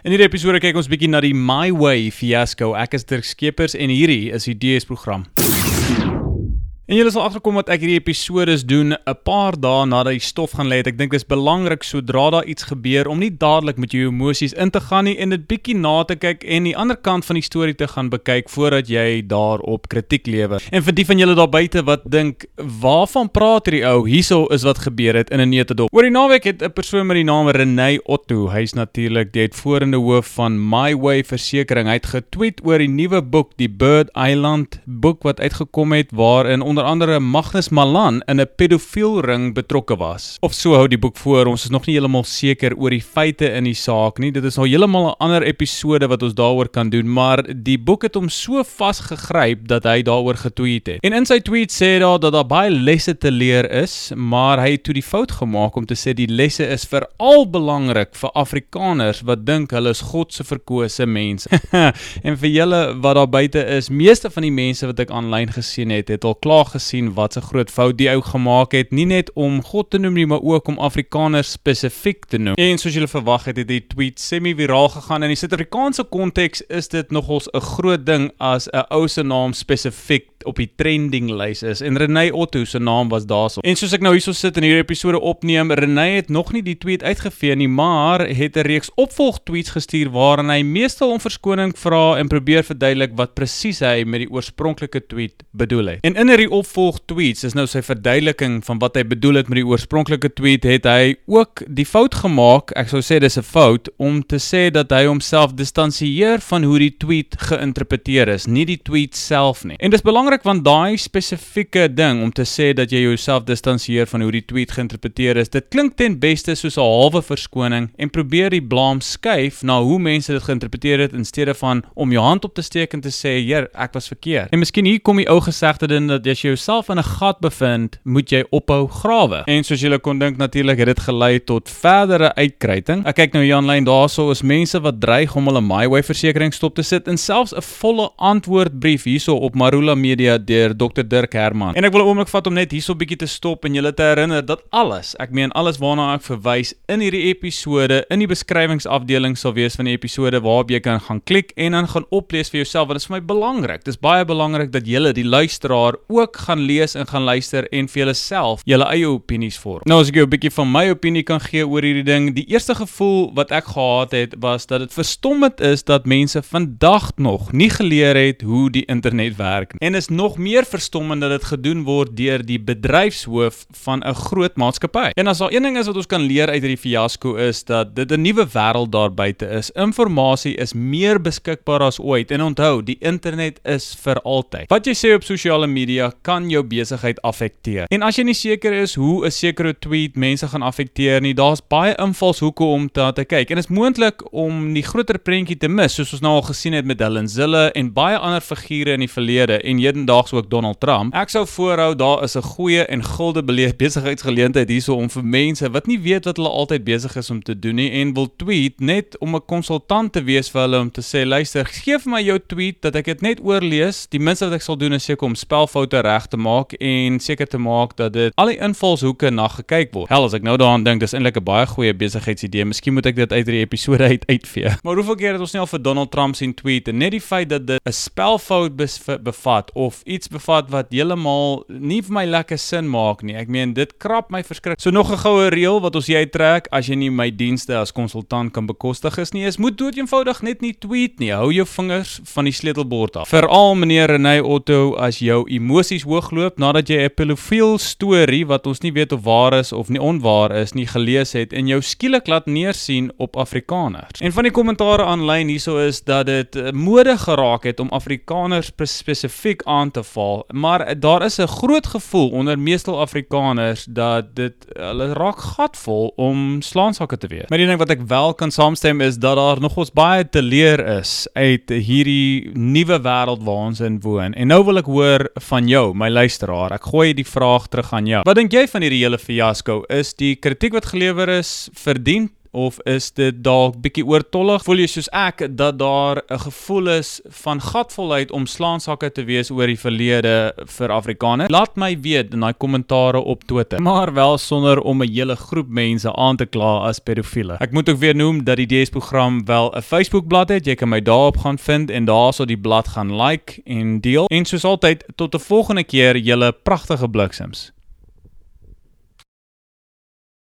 In hierdie episode kyk ons bietjie na die My Way fiasco. Ek is Dirk Skeepers en hierdie is die DS program. En julle sal agterkom wat ek hierdie episode doen 'n paar dae nadat die stof gaan lê. Ek dink dit is belangrik sodra daar iets gebeur om nie dadelik met jou emosies in te gaan nie en dit bietjie na te kyk en die ander kant van die storie te gaan bekyk voordat jy daarop kritiek lewer. En vir die van julle daar buite wat dink, "Waarvan praat hierdie ou? Hierso is wat gebeur het in 'n netedop." Oor die naweek het 'n persoon met die naam Renay Otto, hy's natuurlik die uitvoerende hoof van My Way Versekering, hy het getweet oor die nuwe boek, die Bird Island boek wat uitgekom het waarin onder andere Magnus Malan in 'n pedofielring betrokke was. Of so hou die boek voor. Ons is nog nie heeltemal seker oor die feite in die saak nie. Dit is nou heeltemal 'n ander episode wat ons daaroor kan doen, maar die boek het hom so vasgegryp dat hy daaroor getweet het. En in sy tweet sê hy daar dat daar baie lesse te leer is, maar hy het toe die fout gemaak om te sê die lesse is veral belangrik vir Afrikaners wat dink hulle is God se verkose mense. en vir julle wat daar buite is, meeste van die mense wat ek aanlyn gesien het, het al klaar gesien wat 'n groot fout die ou gemaak het, nie net om God te noem nie, maar ook om Afrikaners spesifiek te noem. En soos julle verwag het, het die tweet semi-viraal gegaan in die Suid-Afrikaanse konteks is dit nogals 'n groot ding as 'n ou se naam spesifiek op die trending lys is en Renay Otto se naam was daarso. En soos ek nou hierso sit en hierdie episode opneem, Renay het nog nie die tweet uitgevee nie, maar het 'n reeks opvolg tweets gestuur waarin hy meestal om verskoning vra en probeer verduidelik wat presies hy met die oorspronklike tweet bedoel het. En in hierdie opvolg tweets is nou sy verduideliking van wat hy bedoel het met die oorspronklike tweet, het hy ook die fout gemaak, ek sou sê dis 'n fout om te sê dat hy homself distansieer van hoe die tweet geïnterpreteer is, nie die tweet self nie. En dis belangrik want daai spesifieke ding om te sê dat jy jouself distansieer van hoe die tweet geïnterpreteer is, dit klink ten beste soos 'n halwe verskoning en probeer die blame skuif na hoe mense dit geïnterpreteer het in steede van om jou hand op te steek en te sê, "Heer, ek was verkeerd." En miskien hier kom die ou gesegde ding dat as jy jouself in 'n gat bevind, moet jy ophou grawe. En soos julle kon dink natuurlik het dit gelei tot verdere uitkryting. Ek kyk nou hier aanlyn daarso is mense wat dreig om hulle MyWay versekerings stop te sit en selfs 'n volle antwoordbrief hierso op Marula Media deur Dr Dirk Herman. En ek wil 'n oomblik vat om net hierso 'n bietjie te stop en julle te herinner dat alles, ek meen alles waarna ek verwys in hierdie episode in die beskrywingsafdeling sal wees van die episode waarop jy kan gaan klik en dan gaan oplees vir jouself want dit is vir my belangrik. Dit is baie belangrik dat julle die luisteraar ook gaan lees en gaan luister en vir julleself julle eie opinies vorm. Nou as ek jou 'n bietjie van my opinie kan gee oor hierdie ding, die eerste gevoel wat ek gehad het was dat dit verstommend is dat mense vandag nog nie geleer het hoe die internet werk nie. En is nog meer verstommend dat dit gedoen word deur die bedryfshoof van 'n groot maatskappy. En as daar een ding is wat ons kan leer uit hierdie fiasco is dat dit 'n nuwe wêreld daar buite is. Inligting is meer beskikbaar as ooit en onthou, die internet is vir altyd. Wat jy sê op sosiale media kan jou besigheid affekteer. En as jy nie seker is hoe 'n sekere tweet mense gaan affekteer nie, daar's baie invalshoeke om te, te kyk. En dit is moontlik om die groter prentjie te mis, soos ons nou al gesien het met Helen Zille en baie ander figure in die verlede en hedendaags ook Donald Trump. Ek sou voorhou daar is 'n goeie en gulde besigheidsgeleentheid hierso om vir mense wat nie weet wat hulle altyd besig is om te doen nie en wil tweet net om 'n konsultant te wees vir hulle om te sê luister, gee vir my jou tweet dat ek dit net oorlees. Die minste wat ek sal doen is seker om spelfoute reg te maak en seker te maak dat dit al die invalshoeke na gekyk word. Hel as ek nou daaraan dink, dis eintlik 'n baie goeie besigheidsidee. Miskien moet ek dit uit hierdie episode uit uitvee. Maar hoeveel keer het ons nie al vir Donald Trump sien tweet en net die feit dat dit 'n spelfout bevat of iets bevat wat heeltemal nie vir my lekker sin maak nie. Ek meen dit krap my verskrik. So nog 'n goue reël wat ons jy trek as jy nie my dienste as konsultant kan bekostig is nie, is moet dood eenvoudig net nie tweet nie. Hou jou vingers van die sleutelbord af. Veral meneer Renay Otto as jou emosies hoogloop nadat jy 'n pedofiel storie wat ons nie weet of waar is of nie onwaar is nie gelees het en jou skielik laat neersien op Afrikaners. En van die kommentare aanlyn hierso is dat dit mode geraak het om Afrikaners spesifiek aan te val, maar daar is 'n groot gevoel onder meestal Afrikaners dat dit hulle raak gatvol om slaansakke te wees. Maar die ding wat ek wel kan saamstem is dat daar nog ons baie te leer is uit hierdie nuwe wêreld waar ons in woon. En nou wil ek hoor van jou, my luisteraar. Ek gooi die vraag terug aan jou. Wat dink jy van hierdie hele fiasco? Is die kritiek wat gelewer is verdien of is dit dalk bietjie oortollig? Voel jy soos ek dat daar 'n gevoel is van gatvolheid om slaansakke te wees oor die verlede vir Afrikaners? Laat my weet in daai kommentare op Twitter. Maar wel sonder om 'n hele groep mense aan te kla as pedofiele. Ek moet ook weer noem dat die DS-program wel 'n Facebook-blad het. Jy kan my daarop gaan vind en daarso die blad gaan like en deel. En soos altyd, tot 'n volgende keer, julle pragtige bliksems.